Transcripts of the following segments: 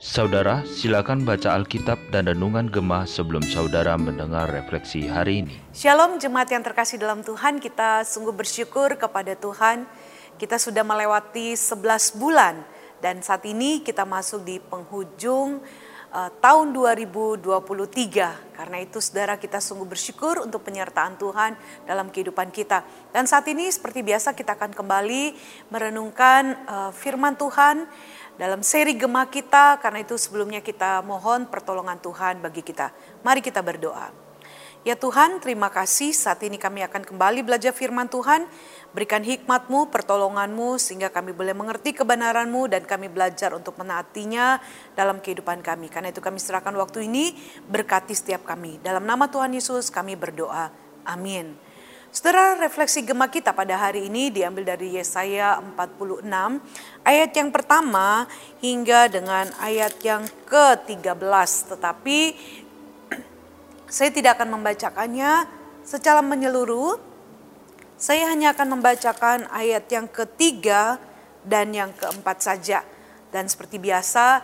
Saudara, silakan baca Alkitab dan Renungan Gemah sebelum saudara mendengar refleksi hari ini. Shalom jemaat yang terkasih dalam Tuhan, kita sungguh bersyukur kepada Tuhan. Kita sudah melewati 11 bulan dan saat ini kita masuk di penghujung uh, tahun 2023. Karena itu saudara kita sungguh bersyukur untuk penyertaan Tuhan dalam kehidupan kita. Dan saat ini seperti biasa kita akan kembali merenungkan uh, firman Tuhan dalam seri Gemah kita. Karena itu sebelumnya kita mohon pertolongan Tuhan bagi kita. Mari kita berdoa. Ya Tuhan, terima kasih saat ini kami akan kembali belajar firman Tuhan. Berikan hikmatmu, pertolonganmu, sehingga kami boleh mengerti kebenaranmu dan kami belajar untuk menaatinya dalam kehidupan kami. Karena itu kami serahkan waktu ini, berkati setiap kami. Dalam nama Tuhan Yesus kami berdoa. Amin. Saudara, refleksi gema kita pada hari ini diambil dari Yesaya 46, ayat yang pertama hingga dengan ayat yang ke-13. Tetapi saya tidak akan membacakannya secara menyeluruh. Saya hanya akan membacakan ayat yang ketiga dan yang keempat saja. Dan seperti biasa,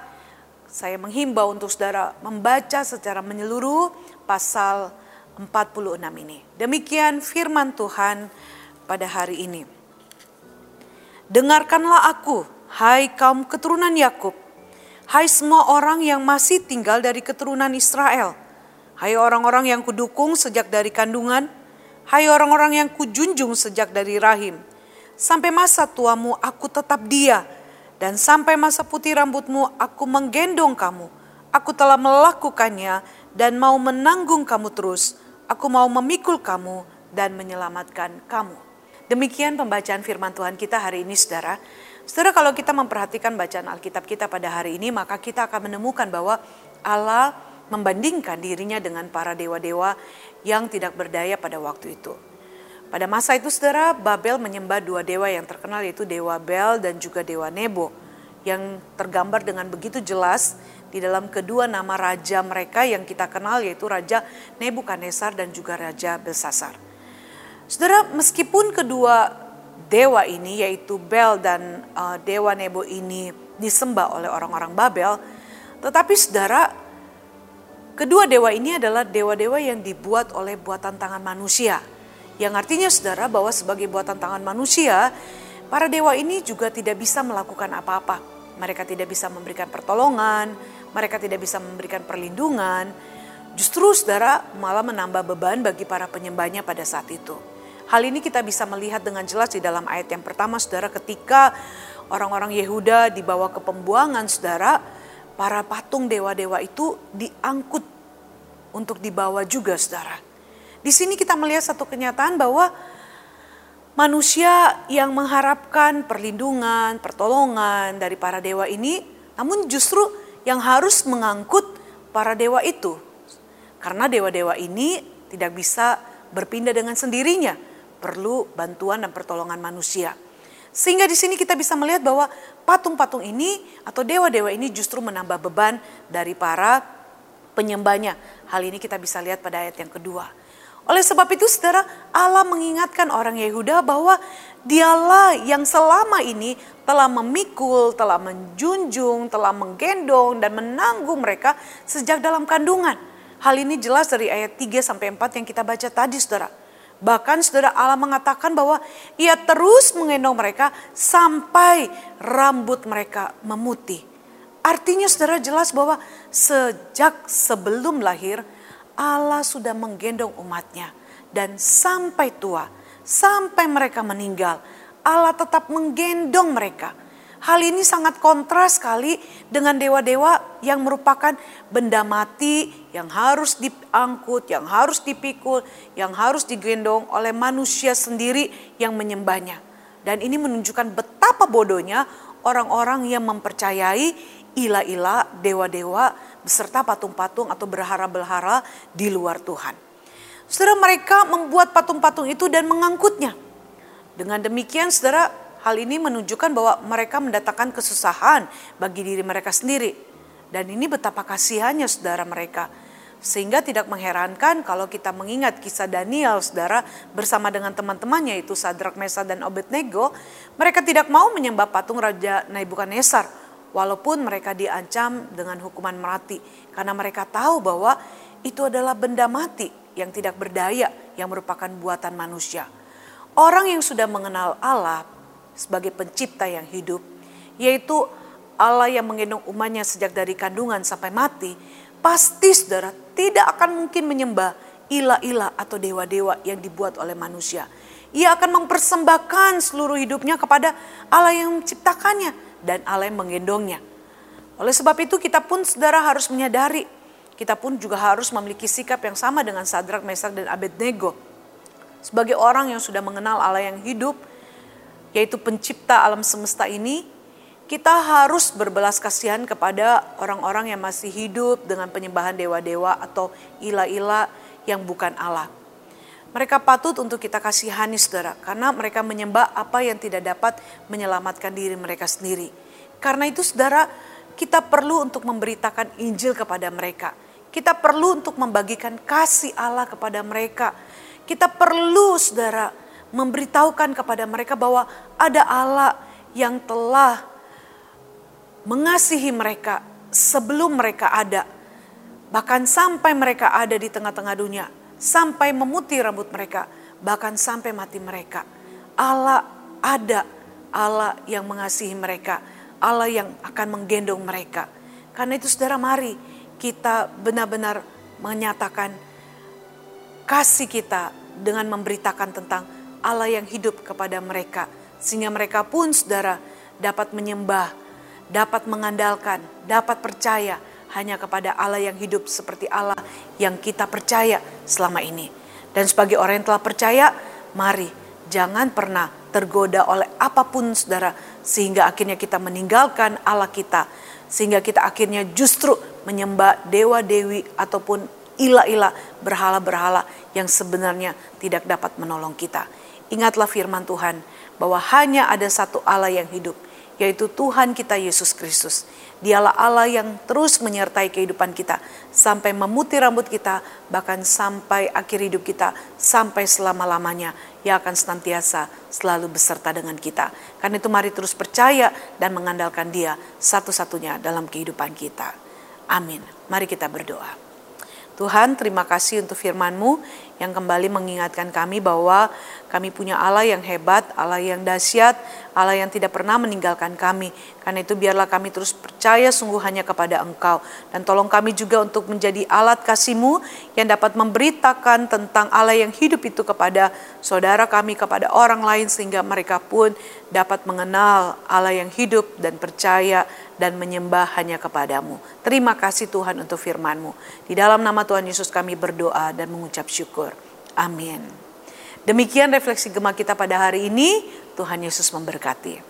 saya menghimbau untuk saudara membaca secara menyeluruh pasal 46 ini. Demikian firman Tuhan pada hari ini. Dengarkanlah aku, hai kaum keturunan Yakub, hai semua orang yang masih tinggal dari keturunan Israel, hai orang-orang yang kudukung sejak dari kandungan, hai orang-orang yang kujunjung sejak dari rahim. Sampai masa tuamu aku tetap dia, dan sampai masa putih rambutmu aku menggendong kamu. Aku telah melakukannya dan mau menanggung kamu terus Aku mau memikul kamu dan menyelamatkan kamu. Demikian pembacaan firman Tuhan kita hari ini saudara. Saudara kalau kita memperhatikan bacaan Alkitab kita pada hari ini maka kita akan menemukan bahwa Allah membandingkan dirinya dengan para dewa-dewa yang tidak berdaya pada waktu itu. Pada masa itu saudara Babel menyembah dua dewa yang terkenal yaitu Dewa Bel dan juga Dewa Nebo yang tergambar dengan begitu jelas di dalam kedua nama raja mereka yang kita kenal yaitu Raja Nebukadnezar dan juga Raja Belsasar. Saudara, meskipun kedua dewa ini yaitu Bel dan uh, dewa Nebo ini disembah oleh orang-orang Babel, tetapi saudara, kedua dewa ini adalah dewa-dewa yang dibuat oleh buatan tangan manusia. Yang artinya saudara bahwa sebagai buatan tangan manusia, para dewa ini juga tidak bisa melakukan apa-apa. Mereka tidak bisa memberikan pertolongan, mereka tidak bisa memberikan perlindungan, justru saudara malah menambah beban bagi para penyembahnya pada saat itu. Hal ini kita bisa melihat dengan jelas di dalam ayat yang pertama saudara ketika orang-orang Yehuda dibawa ke pembuangan saudara, para patung dewa-dewa itu diangkut untuk dibawa juga saudara. Di sini kita melihat satu kenyataan bahwa manusia yang mengharapkan perlindungan, pertolongan dari para dewa ini, namun justru yang harus mengangkut para dewa itu. Karena dewa-dewa ini tidak bisa berpindah dengan sendirinya, perlu bantuan dan pertolongan manusia. Sehingga di sini kita bisa melihat bahwa patung-patung ini atau dewa-dewa ini justru menambah beban dari para penyembahnya. Hal ini kita bisa lihat pada ayat yang kedua. Oleh sebab itu saudara Allah mengingatkan orang Yehuda bahwa dialah yang selama ini telah memikul, telah menjunjung, telah menggendong dan menanggung mereka sejak dalam kandungan. Hal ini jelas dari ayat 3 sampai 4 yang kita baca tadi saudara. Bahkan saudara Allah mengatakan bahwa ia terus menggendong mereka sampai rambut mereka memutih. Artinya saudara jelas bahwa sejak sebelum lahir Allah sudah menggendong umatnya. Dan sampai tua, sampai mereka meninggal, Allah tetap menggendong mereka. Hal ini sangat kontras sekali dengan dewa-dewa yang merupakan benda mati yang harus diangkut, yang harus dipikul, yang harus digendong oleh manusia sendiri yang menyembahnya. Dan ini menunjukkan betapa bodohnya orang-orang yang mempercayai ilah-ilah, dewa-dewa beserta patung-patung atau berhara-berhara di luar Tuhan. Saudara mereka membuat patung-patung itu dan mengangkutnya. Dengan demikian saudara hal ini menunjukkan bahwa mereka mendatangkan kesusahan bagi diri mereka sendiri. Dan ini betapa kasihannya saudara mereka. Sehingga tidak mengherankan kalau kita mengingat kisah Daniel, saudara, bersama dengan teman-temannya yaitu Sadrak, Mesa, dan Obednego, mereka tidak mau menyembah patung Raja Nebukadnezar, walaupun mereka diancam dengan hukuman mati, karena mereka tahu bahwa itu adalah benda mati yang tidak berdaya, yang merupakan buatan manusia. Orang yang sudah mengenal Allah sebagai pencipta yang hidup, yaitu Allah yang menggendong umatnya sejak dari kandungan sampai mati, pasti saudara tidak akan mungkin menyembah ilah-ilah atau dewa-dewa yang dibuat oleh manusia. Ia akan mempersembahkan seluruh hidupnya kepada Allah yang menciptakannya dan Allah yang menggendongnya. Oleh sebab itu kita pun saudara harus menyadari, kita pun juga harus memiliki sikap yang sama dengan Sadrak, Mesak, dan Abednego. Sebagai orang yang sudah mengenal Allah yang hidup, yaitu pencipta alam semesta ini, kita harus berbelas kasihan kepada orang-orang yang masih hidup dengan penyembahan dewa-dewa atau ilah-ilah yang bukan Allah. Mereka patut untuk kita kasihani saudara, karena mereka menyembah apa yang tidak dapat menyelamatkan diri mereka sendiri. Karena itu saudara, kita perlu untuk memberitakan Injil kepada mereka. Kita perlu untuk membagikan kasih Allah kepada mereka. Kita perlu saudara memberitahukan kepada mereka bahwa ada Allah yang telah mengasihi mereka sebelum mereka ada. Bahkan sampai mereka ada di tengah-tengah dunia. Sampai memutih rambut mereka. Bahkan sampai mati mereka. Allah ada. Allah yang mengasihi mereka. Allah yang akan menggendong mereka. Karena itu saudara mari kita benar-benar menyatakan kasih kita dengan memberitakan tentang Allah yang hidup kepada mereka. Sehingga mereka pun saudara dapat menyembah dapat mengandalkan, dapat percaya hanya kepada Allah yang hidup seperti Allah yang kita percaya selama ini. Dan sebagai orang yang telah percaya, mari jangan pernah tergoda oleh apa pun saudara sehingga akhirnya kita meninggalkan Allah kita sehingga kita akhirnya justru menyembah dewa-dewi ataupun ilah-ilah berhala-berhala yang sebenarnya tidak dapat menolong kita. Ingatlah firman Tuhan bahwa hanya ada satu Allah yang hidup yaitu Tuhan kita Yesus Kristus. Dialah Allah yang terus menyertai kehidupan kita sampai memutih rambut kita, bahkan sampai akhir hidup kita, sampai selama-lamanya. Ia akan senantiasa selalu beserta dengan kita. Karena itu mari terus percaya dan mengandalkan dia satu-satunya dalam kehidupan kita. Amin. Mari kita berdoa. Tuhan terima kasih untuk firman-Mu yang kembali mengingatkan kami bahwa kami punya Allah yang hebat, Allah yang dahsyat, Allah yang tidak pernah meninggalkan kami. Karena itu biarlah kami terus percaya sungguh hanya kepada Engkau. Dan tolong kami juga untuk menjadi alat kasih-Mu yang dapat memberitakan tentang Allah yang hidup itu kepada saudara kami, kepada orang lain sehingga mereka pun dapat mengenal Allah yang hidup dan percaya dan menyembah hanya kepadamu. Terima kasih Tuhan untuk firman-Mu. Di dalam nama Tuhan Yesus kami berdoa dan mengucap syukur. Amin. Demikian refleksi gema kita pada hari ini. Tuhan Yesus memberkati.